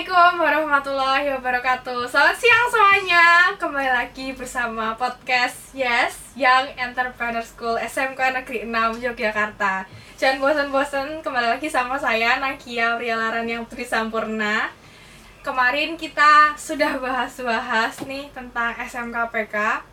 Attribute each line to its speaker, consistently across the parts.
Speaker 1: Assalamualaikum warahmatullahi wabarakatuh. Selamat siang semuanya. Kembali lagi bersama podcast Yes Young Entrepreneur School SMK Negeri 6 Yogyakarta. Jangan bosan-bosan kembali lagi sama saya Nagia Prialaran yang Putri Sampurna. Kemarin kita sudah bahas-bahas nih tentang SMKPK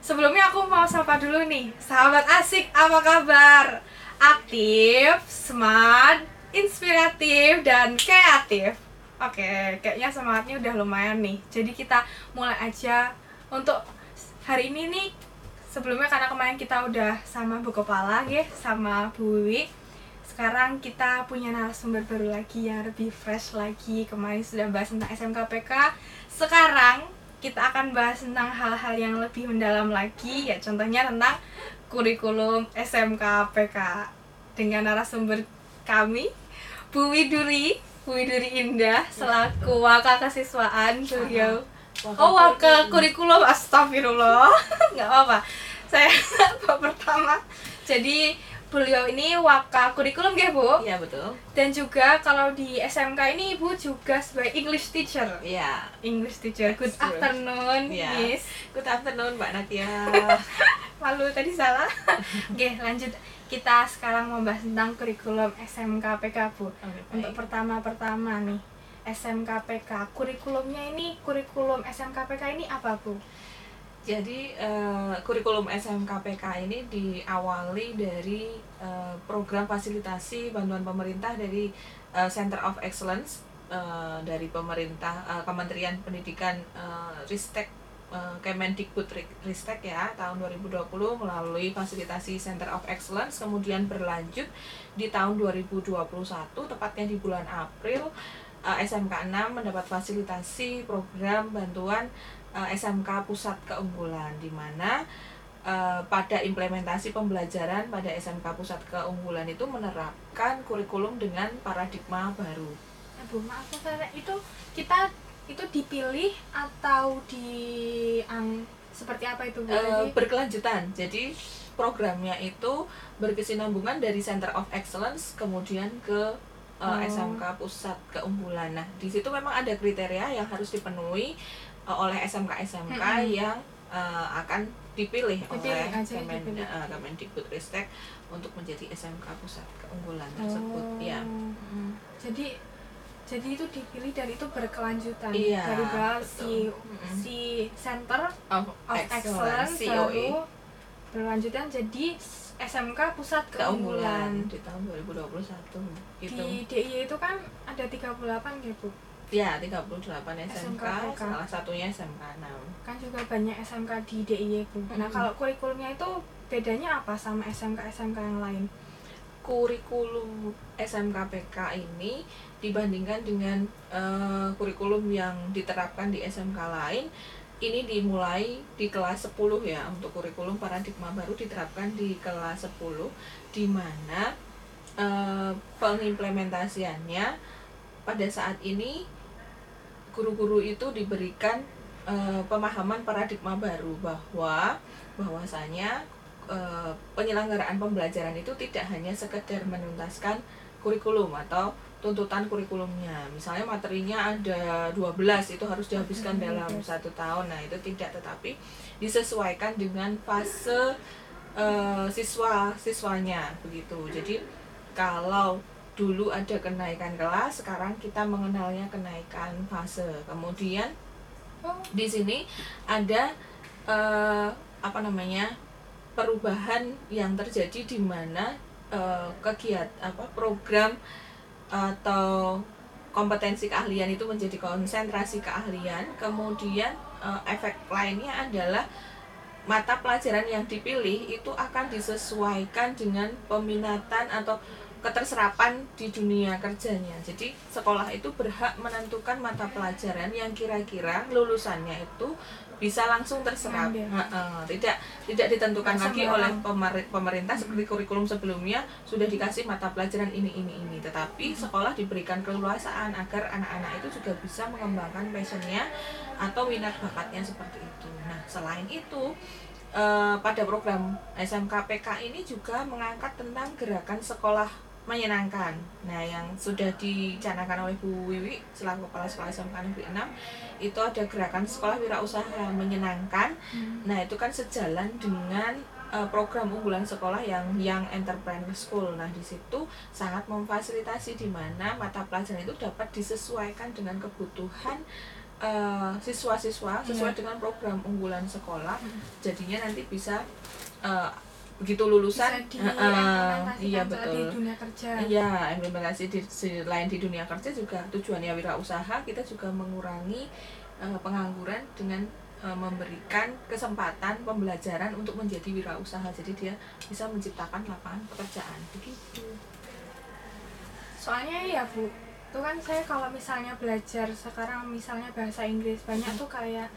Speaker 1: Sebelumnya aku mau sapa dulu nih Sahabat asik apa kabar? Aktif, smart, inspiratif dan kreatif. Oke, kayaknya semangatnya udah lumayan nih. Jadi kita mulai aja untuk hari ini nih. Sebelumnya karena kemarin kita udah sama Bu Kepala ya, sama Bu Wiwi. Sekarang kita punya narasumber baru lagi yang lebih fresh lagi. Kemarin sudah bahas tentang SMKPK. Sekarang kita akan bahas tentang hal-hal yang lebih mendalam lagi ya contohnya tentang kurikulum SMKPK dengan narasumber kami Bu Widuri Widuri Indah selaku waka kesiswaan beliau. Oh waka kurikulum astagfirullah. Nggak apa-apa. Saya bab pertama. Jadi beliau ini waka kurikulum ya Bu?
Speaker 2: Iya betul.
Speaker 1: dan juga kalau di SMK ini Ibu juga sebagai English teacher.
Speaker 2: Iya.
Speaker 1: English teacher. Good
Speaker 2: That's
Speaker 1: afternoon
Speaker 2: Iya.
Speaker 1: Miss.
Speaker 2: Good afternoon Mbak Nadia.
Speaker 1: malu tadi salah. Oke lanjut kita sekarang membahas tentang kurikulum SMKPK Bu. Untuk pertama-pertama nih SMKPK kurikulumnya ini kurikulum SMKPK ini apa Bu?
Speaker 2: Jadi eh, kurikulum SMKPK ini diawali dari eh, program fasilitasi bantuan pemerintah dari eh, Center of Excellence eh, dari pemerintah eh, Kementerian Pendidikan eh, Ristek Kemendikbud Ri- Ristek ya tahun 2020 melalui fasilitasi Center of Excellence kemudian berlanjut di tahun 2021 tepatnya di bulan April eh, SMK 6 mendapat fasilitasi program bantuan eh, SMK Pusat Keunggulan di mana eh, pada implementasi pembelajaran pada SMK Pusat Keunggulan itu menerapkan kurikulum dengan paradigma baru.
Speaker 1: Eh, Bu maaf itu kita dipilih atau di ang, seperti apa itu Bu Jadi,
Speaker 2: berkelanjutan. Jadi programnya itu berkesinambungan dari Center of Excellence kemudian ke eh,
Speaker 1: Oh.
Speaker 2: SMK Pusat Keunggulan. Nah, di situ memang ada kriteria yang harus dipenuhi eh, oleh SMK-SMK
Speaker 1: Mm-mm.
Speaker 2: yang eh, akan dipilih,
Speaker 1: Dipilih
Speaker 2: oleh Kemen,
Speaker 1: dipilih.
Speaker 2: eh, Kemendikbud Ristek untuk menjadi SMK Pusat Keunggulan tersebut.
Speaker 1: Oh.
Speaker 2: Ya.
Speaker 1: jadi jadi itu dipilih dan itu berkelanjutan
Speaker 2: Iya,
Speaker 1: dari
Speaker 2: betul.
Speaker 1: si
Speaker 2: Mm-mm.
Speaker 1: si center
Speaker 2: Of,
Speaker 1: of excellence
Speaker 2: COE.
Speaker 1: baru berlanjutan jadi SMK pusat keunggulan
Speaker 2: keunggulan di tahun 2021 gitu.
Speaker 1: di DIY itu kan ada 38 ya Bu
Speaker 2: Ya, 38 SMK,
Speaker 1: SMK.
Speaker 2: salah satunya SMK 6.
Speaker 1: kan juga banyak SMK di DIY Bu nah
Speaker 2: Mm-mm.
Speaker 1: kalau kurikulumnya itu bedanya apa sama SMK SMK yang lain
Speaker 2: Kurikulum SMKPK ini dibandingkan dengan eh, kurikulum yang diterapkan di SMK lain, ini dimulai di kelas 10 ya. Untuk kurikulum paradigma baru diterapkan di kelas 10 di mana eh, pengimplementasiannya pada saat ini guru-guru itu diberikan eh, pemahaman paradigma baru bahwa bahwasanya eh, penyelenggaraan pembelajaran itu tidak hanya sekedar menuntaskan kurikulum atau tuntutan kurikulumnya. Misalnya materinya ada 12 itu harus dihabiskan
Speaker 1: Hmm,
Speaker 2: dalam
Speaker 1: yes.
Speaker 2: satu tahun. Nah itu tidak tetapi disesuaikan dengan fase eh, siswa siswanya begitu. Jadi kalau dulu ada kenaikan kelas sekarang kita mengenalnya kenaikan fase. Kemudian
Speaker 1: oh.
Speaker 2: di sini ada eh, apa namanya perubahan yang terjadi di mana eh, kegiatan apa program atau kompetensi keahlian itu menjadi konsentrasi keahlian. Kemudian eh, efek lainnya adalah mata pelajaran yang dipilih itu akan disesuaikan dengan peminatan atau keterserapan di dunia kerjanya. Jadi sekolah itu berhak menentukan mata pelajaran yang kira-kira lulusannya itu bisa langsung terserap. Tidak tidak ditentukan
Speaker 1: Nggak
Speaker 2: lagi oleh pemeri- pemerintah seperti kurikulum sebelumnya sudah dikasih mata pelajaran ini ini ini. Tetapi sekolah diberikan keleluasaan agar anak-anak itu juga bisa mengembangkan passionnya atau minat bakatnya seperti itu. Nah selain itu eh, pada program SMKPK ini juga mengangkat tentang gerakan sekolah menyenangkan. Nah, yang sudah dicanangkan oleh Bu Wiwi selaku kepala sekolah SMK Negeri 6 itu ada gerakan sekolah wirausaha menyenangkan.
Speaker 1: Hmm.
Speaker 2: Nah, itu kan sejalan dengan uh, program unggulan sekolah yang Young Entrepreneur School. Nah, di situ sangat memfasilitasi di mana mata pelajaran itu dapat disesuaikan dengan kebutuhan uh, siswa-siswa sesuai
Speaker 1: Iya.
Speaker 2: dengan program unggulan sekolah.
Speaker 1: Hmm.
Speaker 2: Jadinya nanti bisa uh, begitu lulusan uh,
Speaker 1: diimplementasikan
Speaker 2: iya betul
Speaker 1: di dunia kerja.
Speaker 2: Iya, implementasi di selain di dunia kerja juga tujuannya wirausaha kita juga mengurangi eh, pengangguran dengan eh, memberikan kesempatan pembelajaran untuk menjadi wirausaha. Jadi dia bisa menciptakan lapangan pekerjaan. Begitu.
Speaker 1: soalnya ya bu. Itu kan saya kalau misalnya belajar sekarang misalnya bahasa Inggris banyak tuh kayak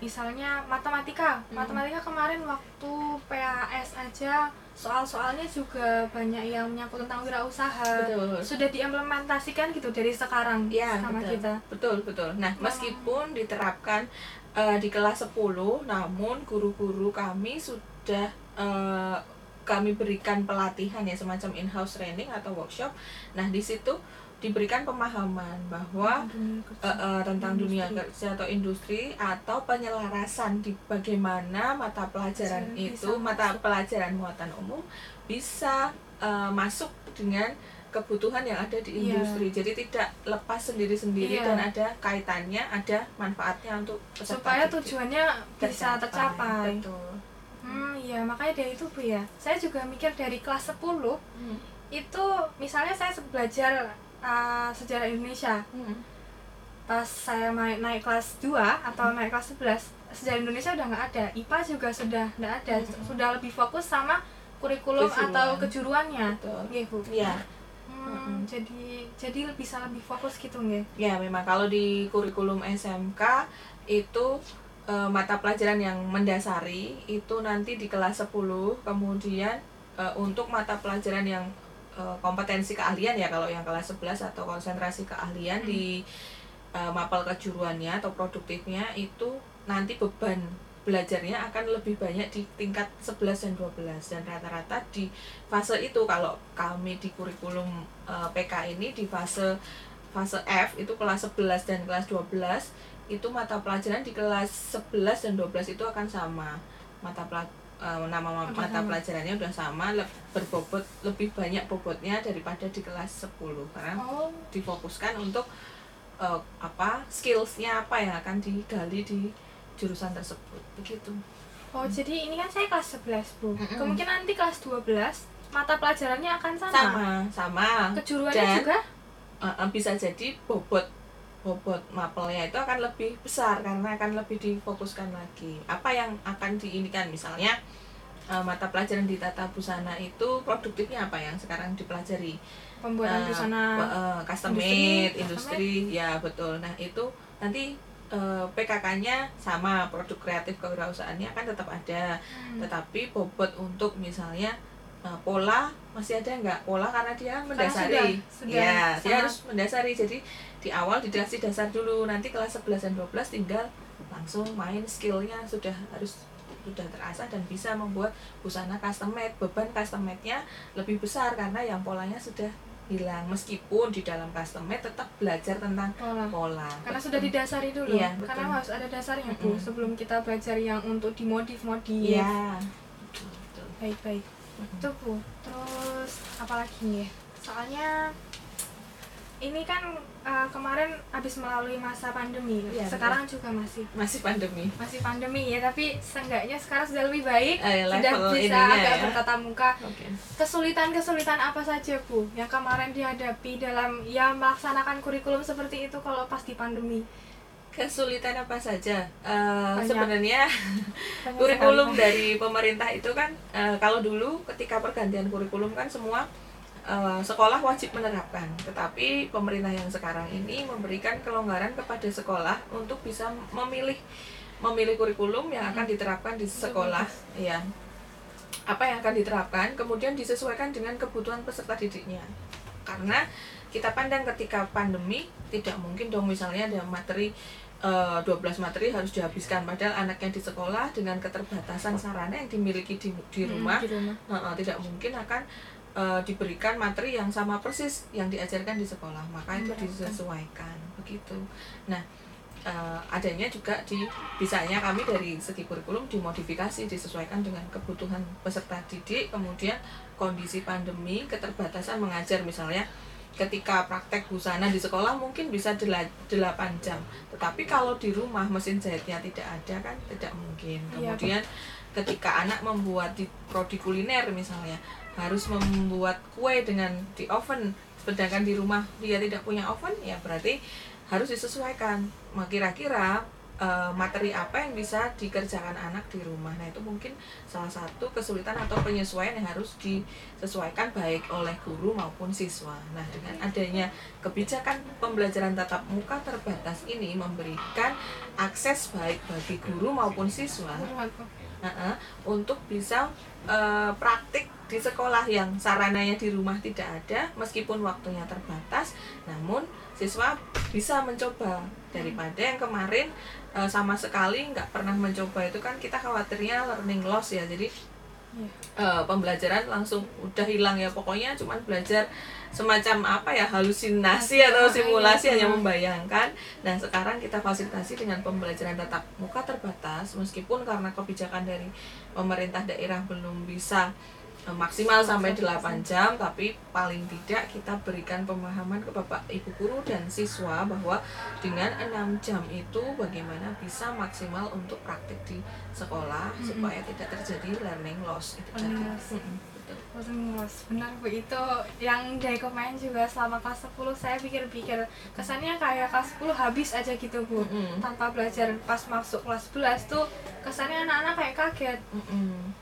Speaker 1: misalnya matematika
Speaker 2: Hmm.
Speaker 1: matematika kemarin waktu PAS aja soal-soalnya juga banyak yang menyangkut tentang wirausaha
Speaker 2: Betul.
Speaker 1: sudah diimplementasikan gitu dari sekarang
Speaker 2: Iya,
Speaker 1: sama
Speaker 2: betul.
Speaker 1: kita
Speaker 2: Betul, betul. Nah, meskipun diterapkan eh, di kelas 10, namun guru-guru kami sudah eh, kami berikan pelatihan ya semacam in-house training atau workshop. Nah, di situ diberikan pemahaman bahwa
Speaker 1: Dunia kerja.
Speaker 2: eh, eh, tentang dunia
Speaker 1: Industri.
Speaker 2: kerja atau industri atau penyelarasan di bagaimana mata pelajaran
Speaker 1: Bisa-
Speaker 2: itu mata
Speaker 1: masuk.
Speaker 2: pelajaran muatan umum bisa eh, masuk dengan kebutuhan yang ada di
Speaker 1: Iya.
Speaker 2: industri jadi tidak lepas sendiri-sendiri
Speaker 1: Iya.
Speaker 2: dan ada kaitannya ada manfaatnya untuk
Speaker 1: supaya
Speaker 2: didik.
Speaker 1: tujuannya bisa tercapai
Speaker 2: betul
Speaker 1: hmm iya makanya dari itu bu ya saya juga mikir dari kelas 10
Speaker 2: Hmm.
Speaker 1: itu misalnya saya belajar uh, sejarah Indonesia
Speaker 2: Hmm.
Speaker 1: pas saya naik naik kelas 2 atau naik kelas 11 sejarah Indonesia udah nggak ada IPA juga sudah nggak ada
Speaker 2: Hmm.
Speaker 1: sudah lebih fokus sama kurikulum
Speaker 2: Kejuruan.
Speaker 1: atau kejuruannya
Speaker 2: betul
Speaker 1: Nggih, Bu.
Speaker 2: Iya.
Speaker 1: Hmm, jadi jadi bisa lebih fokus gitu nggih
Speaker 2: Ya memang kalau di kurikulum SMK itu eh, mata pelajaran yang mendasari itu nanti di kelas 10 kemudian eh, untuk mata pelajaran yang eh, kompetensi keahlian ya kalau yang kelas 11 atau konsentrasi keahlian
Speaker 1: Hmm.
Speaker 2: di eh, mapel kejuruannya atau produktifnya itu nanti beban belajarnya akan lebih banyak di tingkat 11 dan 12 dan rata-rata di fase itu kalau kami di kurikulum eh, PK ini di fase fase F itu kelas 11 dan kelas 12 itu mata pelajaran di kelas 11 dan 12 itu akan sama mata pela, eh, nama mata pelajarannya udah sama le- berbobot lebih banyak bobotnya daripada di kelas 10 karena
Speaker 1: oh.
Speaker 2: difokuskan untuk eh, apa skillsnya apa yang akan digali di jurusan tersebut. Begitu.
Speaker 1: Oh jadi ini kan saya kelas 11 Bu.
Speaker 2: Mm-mm.
Speaker 1: kemungkinan nanti kelas 12 mata pelajarannya akan sama,
Speaker 2: sama sama.
Speaker 1: Kejuruannya
Speaker 2: Dan-
Speaker 1: juga?
Speaker 2: eh, bisa jadi bobot bobot mapelnya itu akan lebih besar karena akan lebih difokuskan lagi. Apa yang akan diinikan? Misalnya eh, mata pelajaran di tata busana itu produktifnya apa yang sekarang dipelajari?
Speaker 1: Pembuatan
Speaker 2: Eh,
Speaker 1: busana
Speaker 2: eh, custom
Speaker 1: industri,
Speaker 2: made,
Speaker 1: custom
Speaker 2: industri, ya betul. Nah itu nanti eh, PKK-nya sama produk kreatif kewirausahaannya akan tetap ada,
Speaker 1: Hmm.
Speaker 2: tetapi bobot untuk misalnya eh, pola masih ada nggak? Pola karena dia mendasari,
Speaker 1: sudah- sudah
Speaker 2: ya dia harus mendasari. Jadi di awal dikasih dasar dulu, nanti kelas 11 dan 12 tinggal langsung main skillnya. Sudah harus sudah terasah dan bisa membuat busana custom made. Beban custom made-nya lebih besar karena yang polanya sudah hilang. Meskipun di dalam custom made tetap belajar tentang
Speaker 1: pola.
Speaker 2: pola.
Speaker 1: Karena sudah didasari dulu.
Speaker 2: Iya,
Speaker 1: karena
Speaker 2: betul.
Speaker 1: harus ada dasarnya bu
Speaker 2: Mm-mm.
Speaker 1: sebelum kita belajar yang untuk dimodif modif
Speaker 2: iya. Betul, betul.
Speaker 1: baik baik. Itu bu. Terus apa lagi nih? Soalnya ini kan uh, kemarin habis melalui masa pandemi.
Speaker 2: Iya,
Speaker 1: sekarang juga masih.
Speaker 2: Masih pandemi.
Speaker 1: Masih pandemi ya tapi seenggaknya sekarang sudah lebih baik
Speaker 2: Eh,
Speaker 1: sudah bisa agak
Speaker 2: ya.
Speaker 1: bertatap muka.
Speaker 2: Oke.
Speaker 1: Kesulitan-kesulitan apa saja bu yang kemarin dihadapi dalam ya melaksanakan kurikulum seperti itu kalau pas di pandemi
Speaker 2: kesulitan apa saja?
Speaker 1: Banyak.
Speaker 2: sebenarnya
Speaker 1: Banyak
Speaker 2: kurikulum
Speaker 1: sekali.
Speaker 2: dari pemerintah itu kan eh, kalau dulu ketika pergantian kurikulum kan semua eh, sekolah wajib menerapkan. Tetapi pemerintah yang sekarang ini memberikan kelonggaran kepada sekolah untuk bisa memilih memilih kurikulum yang akan diterapkan di sekolah. ya apa yang akan diterapkan? Kemudian disesuaikan dengan kebutuhan peserta didiknya. Karena kita pandang ketika pandemi tidak mungkin dong misalnya ada materi eh, 12 materi harus dihabiskan. Padahal anaknya di sekolah dengan keterbatasan sarana yang dimiliki di, di
Speaker 1: Hmm,
Speaker 2: rumah
Speaker 1: di rumah.
Speaker 2: Heeh, tidak mungkin akan eh, diberikan materi yang sama persis yang diajarkan di sekolah. Maka itu disesuaikan. Begitu. Nah eh, adanya juga di bisanya kami dari segi kurikulum dimodifikasi disesuaikan dengan kebutuhan peserta didik kemudian kondisi pandemi keterbatasan mengajar misalnya ketika praktek busana di sekolah mungkin bisa dela- 8 jam. Tetapi kalau di rumah mesin jahitnya tidak ada kan? Tidak mungkin.
Speaker 1: Iya,
Speaker 2: kemudian ketika anak membuat di prodi kuliner misalnya harus membuat kue dengan di oven sedangkan di rumah dia tidak punya oven ya berarti harus disesuaikan. Nah, kira-kira eh, materi apa yang bisa dikerjakan anak di rumah. Nah itu mungkin salah satu kesulitan atau penyesuaian yang harus disesuaikan baik oleh guru maupun siswa. Nah dengan adanya kebijakan pembelajaran tatap muka terbatas ini memberikan akses baik bagi guru maupun siswa Heeh, untuk bisa eh, praktik di sekolah yang sarananya di rumah tidak ada meskipun waktunya terbatas. Namun siswa bisa mencoba daripada yang kemarin eh, sama sekali nggak pernah mencoba itu kan kita khawatirnya learning loss ya. Jadi eh, pembelajaran langsung udah hilang ya. Pokoknya cuman belajar semacam apa ya halusinasi atau simulasi
Speaker 1: iya,
Speaker 2: hanya membayangkan. Nah sekarang kita fasilitasi dengan pembelajaran tatap muka terbatas. Meskipun karena kebijakan dari pemerintah daerah belum bisa maksimal sampai 8 jam tapi paling tidak kita berikan pemahaman ke Bapak Ibu guru dan siswa bahwa dengan 6 jam itu bagaimana bisa maksimal untuk praktik di sekolah
Speaker 1: Mm-mm.
Speaker 2: supaya tidak terjadi learning loss itu.
Speaker 1: Learning loss.
Speaker 2: Mm-mm, betul.
Speaker 1: Terus benar bu itu yang dari kemarin juga selama kelas 10 saya pikir-pikir kesannya kayak kelas 10 habis aja gitu bu
Speaker 2: Mm-mm.
Speaker 1: tanpa belajar pas masuk kelas 11 tuh kesannya anak-anak kayak kaget
Speaker 2: Mm-mm.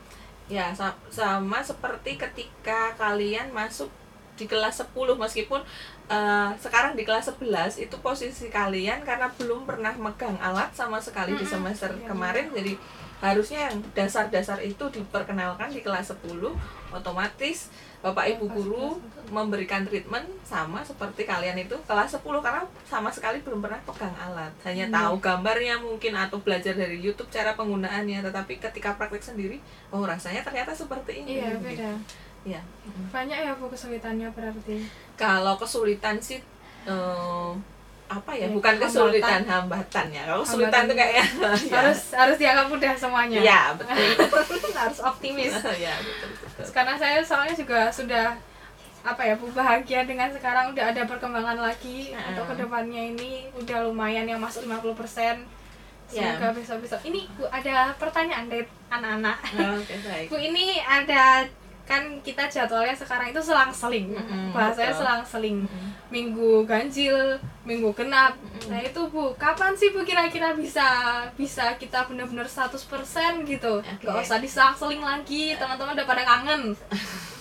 Speaker 2: Ya, sa- sama seperti ketika kalian masuk di kelas 10 meskipun eh, sekarang di kelas 11 itu posisi kalian karena belum pernah megang alat sama sekali di
Speaker 1: Mm-mm.
Speaker 2: semester
Speaker 1: Iya,
Speaker 2: kemarin jadi harusnya yang dasar-dasar itu diperkenalkan di kelas 10 otomatis Bapak Ibu guru memberikan treatment sama seperti kalian itu kelas 10 karena sama sekali belum pernah pegang alat. Hanya
Speaker 1: Iya.
Speaker 2: tahu gambarnya mungkin atau belajar dari YouTube cara penggunaannya tetapi ketika praktek sendiri oh rasanya ternyata seperti ini.
Speaker 1: Iya beda.
Speaker 2: Ya
Speaker 1: banyak ya bu kesulitannya berarti?
Speaker 2: Kalau kesulitan sih eh, apa ya
Speaker 1: Ya,
Speaker 2: bukan
Speaker 1: hambatan.
Speaker 2: kesulitan hambatan ya. Kalau kesulitan tuh kayak ya.
Speaker 1: harus harus dianggap mudah semuanya.
Speaker 2: Ya betul.
Speaker 1: Harus optimis.
Speaker 2: Ya betul betul.
Speaker 1: Karena saya soalnya juga sudah apa ya bu bahagia dengan sekarang udah ada perkembangan lagi
Speaker 2: Heeh.
Speaker 1: untuk ke depannya ini. Udah lumayan yang masuk 50%
Speaker 2: Ya.
Speaker 1: semoga besok-besok. Ini bu ada pertanyaan dari anak-anak.
Speaker 2: Oke baik.
Speaker 1: Bu ini ada kan kita jadwalnya sekarang itu selang-seling
Speaker 2: Mm-mm,
Speaker 1: bahasanya
Speaker 2: betul.
Speaker 1: selang-seling
Speaker 2: Mm-mm.
Speaker 1: minggu ganjil minggu genap
Speaker 2: Mm-mm.
Speaker 1: nah itu bu kapan sih bu kira-kira bisa bisa kita benar-benar 100% gitu
Speaker 2: Oke.
Speaker 1: nggak usah diselang-seling lagi teman-teman udah pada kangen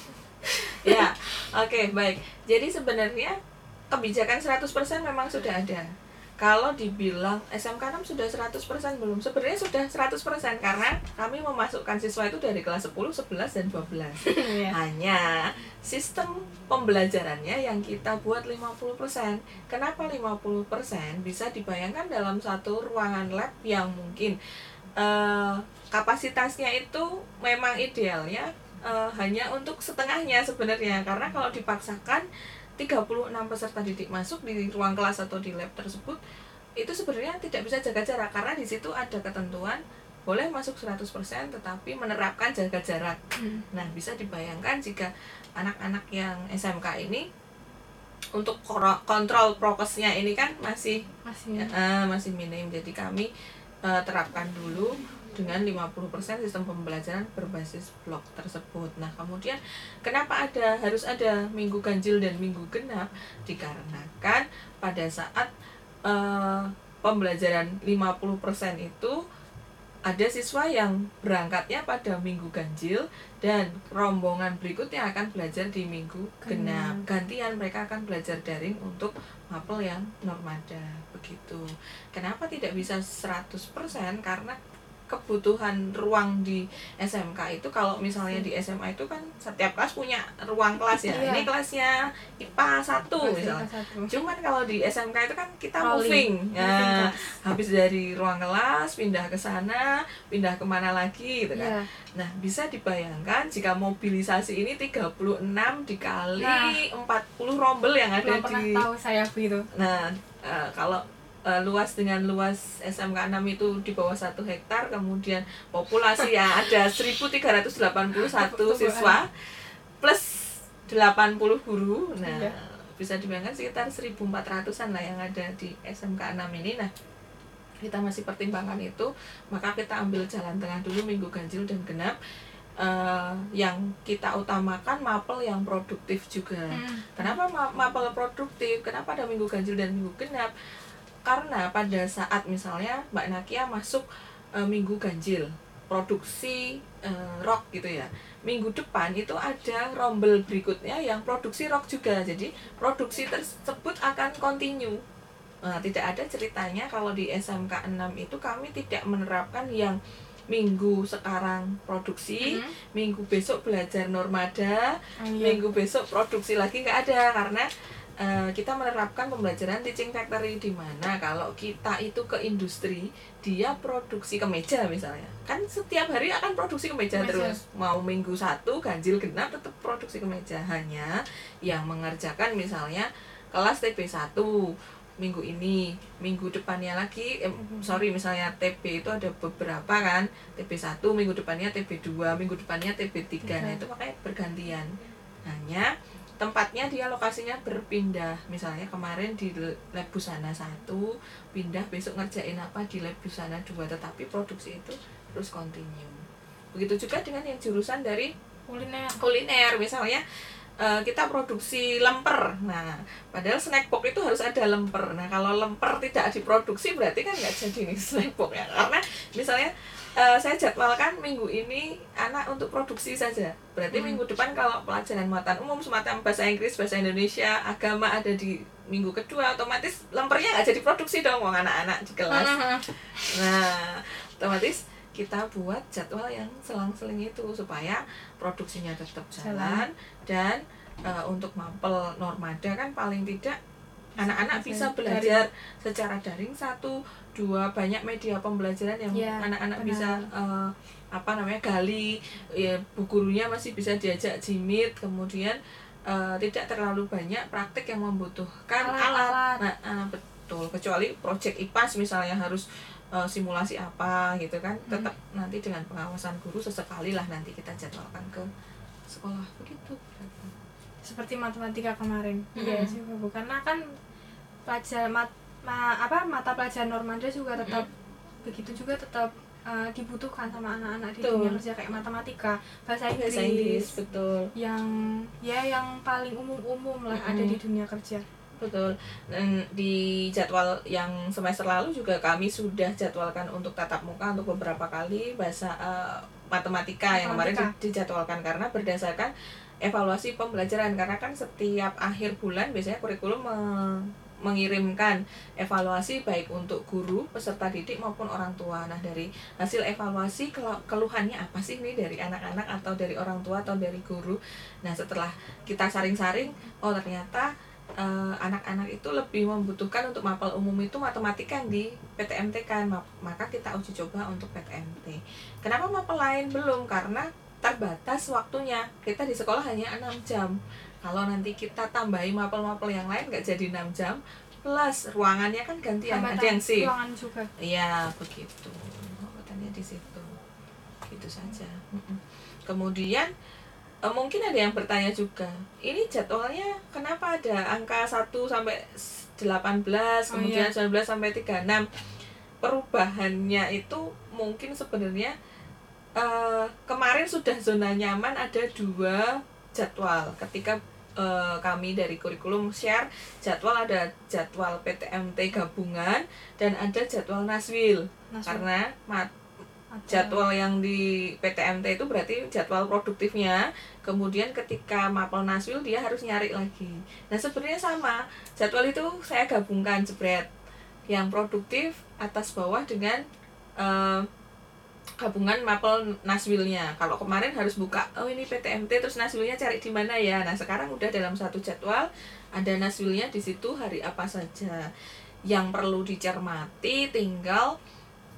Speaker 2: ya oke baik jadi sebenarnya kebijakan 100% memang sudah ada kalau dibilang SMK 6 sudah 100% belum? Sebenarnya sudah 100% karena kami memasukkan siswa itu dari kelas 10, 11 dan 12
Speaker 1: Iya.
Speaker 2: hanya sistem pembelajarannya yang kita buat 50% kenapa 50% bisa dibayangkan dalam satu ruangan lab yang mungkin eh, kapasitasnya itu memang idealnya eh, hanya untuk setengahnya sebenarnya. Karena kalau dipaksakan 36 peserta didik masuk di ruang kelas atau di lab tersebut itu sebenarnya tidak bisa jaga jarak karena di situ ada ketentuan boleh masuk 100% tetapi menerapkan jaga jarak
Speaker 1: Hmm.
Speaker 2: Nah, bisa dibayangkan jika anak-anak yang SMK ini untuk kontrol prokesnya ini kan masih
Speaker 1: masih
Speaker 2: eh, masih minim. Jadi kami eh, terapkan dulu dengan 50% sistem pembelajaran berbasis blok tersebut. Nah, kemudian kenapa ada harus ada minggu ganjil dan minggu genap? Dikarenakan pada saat eh, pembelajaran 50% itu ada siswa yang berangkatnya pada minggu ganjil dan rombongan berikutnya akan belajar di minggu genap.
Speaker 1: Genap.
Speaker 2: Gantian mereka akan belajar daring untuk mapel yang normada begitu. Kenapa tidak bisa 100%? Karena kebutuhan ruang di SMK itu kalau misalnya di SMA itu kan setiap kelas punya ruang kelas ya
Speaker 1: Iya.
Speaker 2: ini kelasnya IPA 1 misalnya
Speaker 1: Satu.
Speaker 2: cuman kalau di SMK itu kan kita
Speaker 1: Rolling.
Speaker 2: moving ya habis dari ruang kelas pindah ke sana pindah ke mana lagi gitu kan
Speaker 1: Iya.
Speaker 2: nah bisa dibayangkan jika mobilisasi ini 36 dikali
Speaker 1: Nah.
Speaker 2: 40 rombel yang ada di
Speaker 1: tahu saya begitu.
Speaker 2: Nah, eh, kalau eh, luas dengan luas SMK 6 itu di bawah satu hektar, kemudian populasi yang ada 1.381 siswa plus 80 guru. Nah,
Speaker 1: Iya.
Speaker 2: bisa dibayangkan sekitar 1.400-an lah yang ada di SMK 6 ini. Nah, kita masih pertimbangkan itu, maka kita ambil jalan tengah dulu minggu ganjil dan genap. Eh, yang kita utamakan mapel yang produktif juga.
Speaker 1: Hmm.
Speaker 2: Kenapa ma- mapel produktif? Kenapa ada minggu ganjil dan minggu genap? Karena pada saat misalnya Mbak Nakia masuk e, minggu ganjil, produksi e, rock gitu ya. Minggu depan itu ada rombel berikutnya yang produksi rock juga. Jadi produksi tersebut akan continue. Nah, tidak ada ceritanya kalau di SMK 6 itu kami tidak menerapkan yang minggu sekarang produksi,
Speaker 1: Mhm.
Speaker 2: minggu besok belajar normada,
Speaker 1: Oh, iya.
Speaker 2: minggu besok produksi lagi nggak ada karena eh, kita menerapkan pembelajaran teaching factory di mana kalau kita itu ke industri dia produksi kemeja misalnya. Kan setiap hari akan produksi kemeja
Speaker 1: Kemeja.
Speaker 2: terus. Mau minggu satu ganjil genap tetap produksi kemeja. Hanya yang mengerjakan misalnya kelas TB 1 minggu ini minggu depannya lagi eh, sorry misalnya TB itu ada beberapa kan TB 1 minggu depannya TB 2 minggu depannya TB 3 nah itu makanya bergantian. Hanya tempatnya dia lokasinya berpindah. Misalnya kemarin di lab busana satu pindah besok ngerjain apa di lab busana dua tetapi produksi itu terus continue. Begitu juga dengan yang jurusan dari
Speaker 1: kuliner.
Speaker 2: kuliner. Misalnya eh, kita produksi lemper. Nah padahal snack box itu harus ada lemper. Nah kalau lemper tidak diproduksi berarti kan nggak jadi nih snack box ya. Karena misalnya eh, saya jadwalkan minggu ini anak untuk produksi saja berarti
Speaker 1: Hmm.
Speaker 2: minggu depan kalau pelajaran muatan umum semacam bahasa Inggris bahasa Indonesia agama ada di minggu kedua otomatis lempernya nggak jadi produksi dong wong anak-anak di kelas
Speaker 1: Mhm.
Speaker 2: Nah, otomatis kita buat jadwal yang selang-seling itu supaya produksinya tetap jalan, dan eh, untuk mapel normada kan paling tidak anak-anak
Speaker 1: Bisa
Speaker 2: belajar secara daring satu dua banyak media pembelajaran yang
Speaker 1: Iya,
Speaker 2: anak-anak
Speaker 1: benar.
Speaker 2: bisa eh, apa namanya gali ya bu gurunya masih bisa diajak jimit kemudian eh, tidak terlalu banyak praktik yang membutuhkan alat,
Speaker 1: Alat-alat.
Speaker 2: Nah, ah, betul kecuali project IPAS misalnya harus eh, simulasi apa gitu kan
Speaker 1: Hmm.
Speaker 2: tetap nanti dengan pengawasan guru sesekali lah nanti kita jadwalkan ke sekolah begitu
Speaker 1: seperti matematika kemarin
Speaker 2: Mm-mm.
Speaker 1: iya juga bu karena kan pelajaran mat, ma- apa mata pelajaran normanda juga tetap begitu juga tetap uh, dibutuhkan sama anak-anak di dunia kerja kayak matematika bahasa Inggris,
Speaker 2: bahasa Inggris. Betul.
Speaker 1: Yang ya yang paling umum-umum lah ada
Speaker 2: Mm-mm.
Speaker 1: di dunia kerja.
Speaker 2: Betul. Dan di jadwal yang semester lalu juga kami sudah jadwalkan untuk tatap muka untuk beberapa kali bahasa eh, matematika, yang kemarin
Speaker 1: Matematika.
Speaker 2: di- dijadwalkan. Karena berdasarkan evaluasi pembelajaran. Karena kan setiap akhir bulan biasanya kurikulum mengirimkan evaluasi baik untuk guru, peserta didik maupun orang tua. Nah, dari hasil evaluasi kelu- keluhannya apa sih nih dari anak-anak atau dari orang tua atau dari guru. Nah, setelah kita saring-saring, oh ternyata eh, anak-anak itu lebih membutuhkan untuk mapel umum itu matematika di PTMT kan. Ma- Maka kita uji coba untuk PTMT. Kenapa mapel lain belum? Karena terbatas waktunya. Kita di sekolah hanya 6 jam. Kalau nanti kita tambahi mapel-mapel yang lain nggak jadi 6 jam plus ruangannya kan gantian ada yang shift.
Speaker 1: ruangan juga
Speaker 2: Iya, begitu. Hambatannya di situ. Gitu saja. Mm-mm. Kemudian eh, mungkin ada yang bertanya juga, ini jadwalnya kenapa ada angka 1 sampai 18, kemudian 19 sampai 36. Perubahannya itu mungkin sebenarnya eh, kemarin sudah zona nyaman ada dua jadwal ketika eh, kami dari kurikulum share jadwal ada jadwal PTMT gabungan dan ada jadwal Naswil.
Speaker 1: Nah,
Speaker 2: karena mat- jadwal yang di PTMT itu berarti jadwal produktifnya. Kemudian ketika mapel Naswil dia harus nyari lagi. Nah sebenarnya sama. Jadwal itu saya gabungkan jebret. Yang produktif atas bawah dengan eh, gabungan mapel naswilnya kalau kemarin harus buka oh ini PTMT terus naswilnya cari di mana ya? Nah sekarang udah dalam satu jadwal ada naswilnya di situ hari apa saja yang perlu dicermati tinggal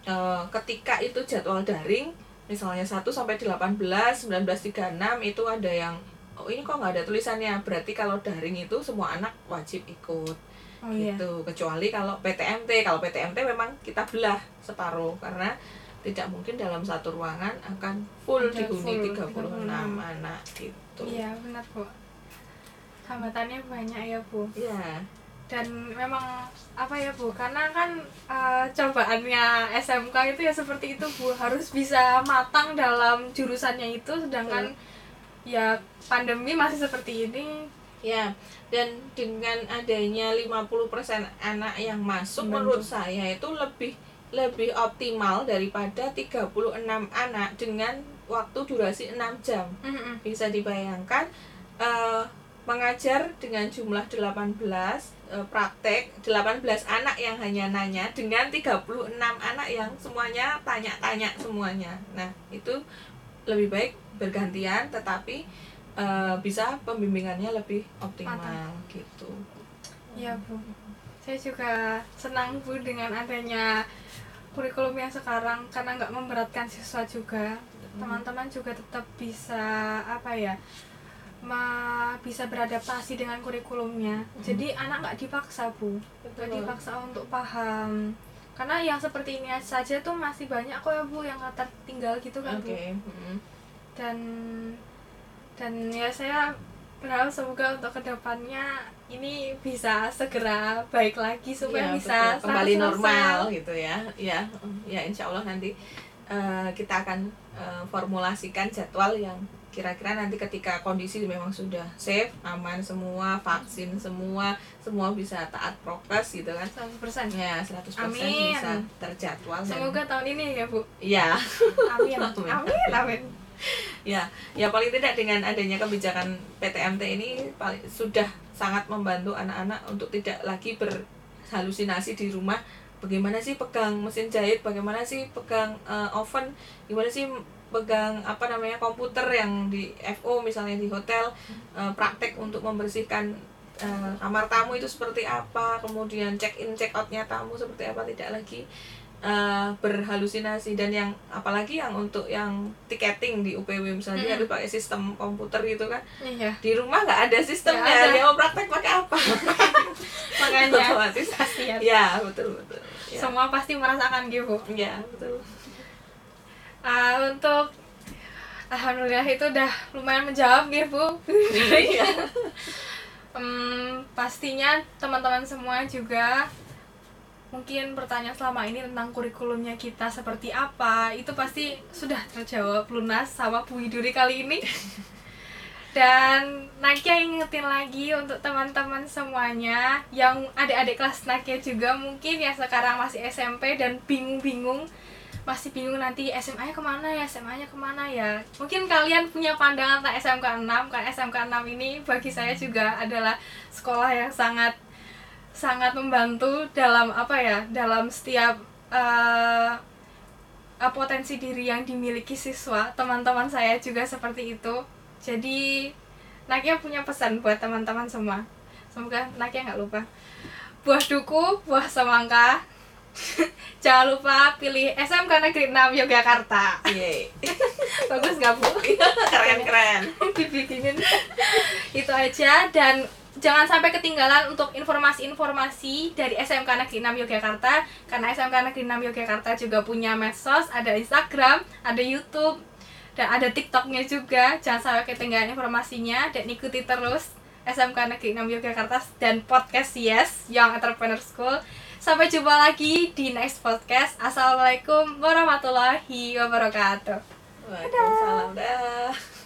Speaker 2: uh, ketika itu jadwal daring misalnya 1 sampai 18 1936 itu ada yang oh ini kok nggak ada tulisannya? Berarti kalau daring itu semua anak wajib ikut. Oh, iya. gitu. Kecuali kalau PTMT kalau PTMT memang kita belah separuh karena tidak mungkin dalam satu ruangan akan full Ada dihuni full, 36 anak gitu.
Speaker 1: Iya benar bu. Hambatannya banyak ya bu.
Speaker 2: Iya.
Speaker 1: Dan memang apa ya bu karena kan uh, cobaannya SMK itu ya seperti itu bu. Harus bisa matang dalam jurusannya itu sedangkan hmm. ya pandemi masih seperti ini.
Speaker 2: Ya dan dengan adanya 50% anak yang masuk Bentuk. menurut saya itu lebih lebih optimal daripada 36 anak dengan waktu durasi 6 jam. Mm -hmm. Bisa dibayangkan uh, mengajar dengan jumlah 18 uh, eh, praktek 18 anak yang hanya nanya dengan 36 anak yang semuanya tanya-tanya semuanya. Nah, itu lebih baik bergantian tetapi uh, bisa pembimbingannya lebih optimal Mata. gitu.
Speaker 1: Iya, Bu. Saya juga senang Bu dengan adanya kurikulum yang sekarang karena nggak memberatkan siswa juga teman-teman hmm. juga tetap bisa apa ya ma bisa beradaptasi dengan kurikulumnya hmm. jadi anak nggak dipaksa bu nggak dipaksa untuk paham karena yang seperti ini saja tuh masih banyak kok ya bu yang tertinggal gitu kan okay. bu hmm. dan dan ya saya berharap semoga untuk ke depannya ini bisa segera baik lagi supaya ya, bisa
Speaker 2: betul. kembali normal gitu ya. Ya ya insya Allah nanti uh, kita akan uh, formulasikan jadwal yang kira-kira nanti ketika kondisi memang sudah safe aman semua vaksin semua semua bisa taat prokes gitu kan.
Speaker 1: 100%
Speaker 2: ya 100% amin. bisa terjadwal
Speaker 1: semoga dan, tahun ini ya bu.
Speaker 2: Ya
Speaker 1: amin. Amin. Amin, amin.
Speaker 2: Ya ya paling tidak dengan adanya kebijakan PTMT ini paling sudah sangat membantu anak-anak untuk tidak lagi berhalusinasi di rumah. Bagaimana sih pegang mesin jahit? Bagaimana sih pegang uh, oven? Gimana sih pegang apa namanya komputer yang di FO misalnya di hotel uh, praktek untuk membersihkan uh, kamar tamu itu seperti apa? Kemudian check in check outnya tamu seperti apa? Tidak lagi uh, berhalusinasi dan yang apalagi yang untuk yang tiketing di UPW misalnya hmm. harus pakai sistem komputer gitu kan.
Speaker 1: Iya.
Speaker 2: di rumah nggak ada sistemnya dia mau praktek pakai apa?
Speaker 1: Makanya otomatis. kasihan.
Speaker 2: Ya betul betul.
Speaker 1: Ya. semua pasti merasakan gitu.
Speaker 2: Ya betul.
Speaker 1: Uh, untuk alhamdulillah itu udah lumayan menjawab nih bu um, pastinya teman-teman semua juga mungkin pertanyaan selama ini tentang kurikulumnya kita seperti apa itu pasti sudah terjawab lunas sama Bu Widuri kali ini. Dan Nakia ingetin lagi untuk teman-teman semuanya yang adik-adik kelas Nakia juga mungkin ya sekarang masih SMP dan bingung-bingung masih bingung nanti SMA nya ke mana ya SMA nya ke mana ya. Mungkin kalian punya pandangan tentang SMK 6 kan SMK 6 ini bagi saya juga adalah sekolah yang sangat sangat membantu dalam apa ya dalam setiap uh, potensi diri yang dimiliki siswa. Teman-teman saya juga seperti itu. Jadi Nakia punya pesan buat teman-teman semua. Semoga Nakia nggak lupa. Buah duku buah semangka. Jangan lupa pilih SMK Negeri 6 Yogyakarta. Bagus gak bu?
Speaker 2: Keren keren.
Speaker 1: Dibikinin. Itu aja dan jangan sampai ketinggalan untuk informasi-informasi dari SMK Negeri 6 Yogyakarta karena SMK Negeri 6 Yogyakarta juga punya medsos, ada Instagram, ada YouTube, dan ada TikToknya juga. Jangan sampai ketinggalan informasinya dan ikuti terus SMK Negeri 6 Yogyakarta dan podcast Yes Young Entrepreneur School. Sampai jumpa lagi di next podcast. Assalamualaikum warahmatullahi wabarakatuh.
Speaker 2: Waalaikumsalam.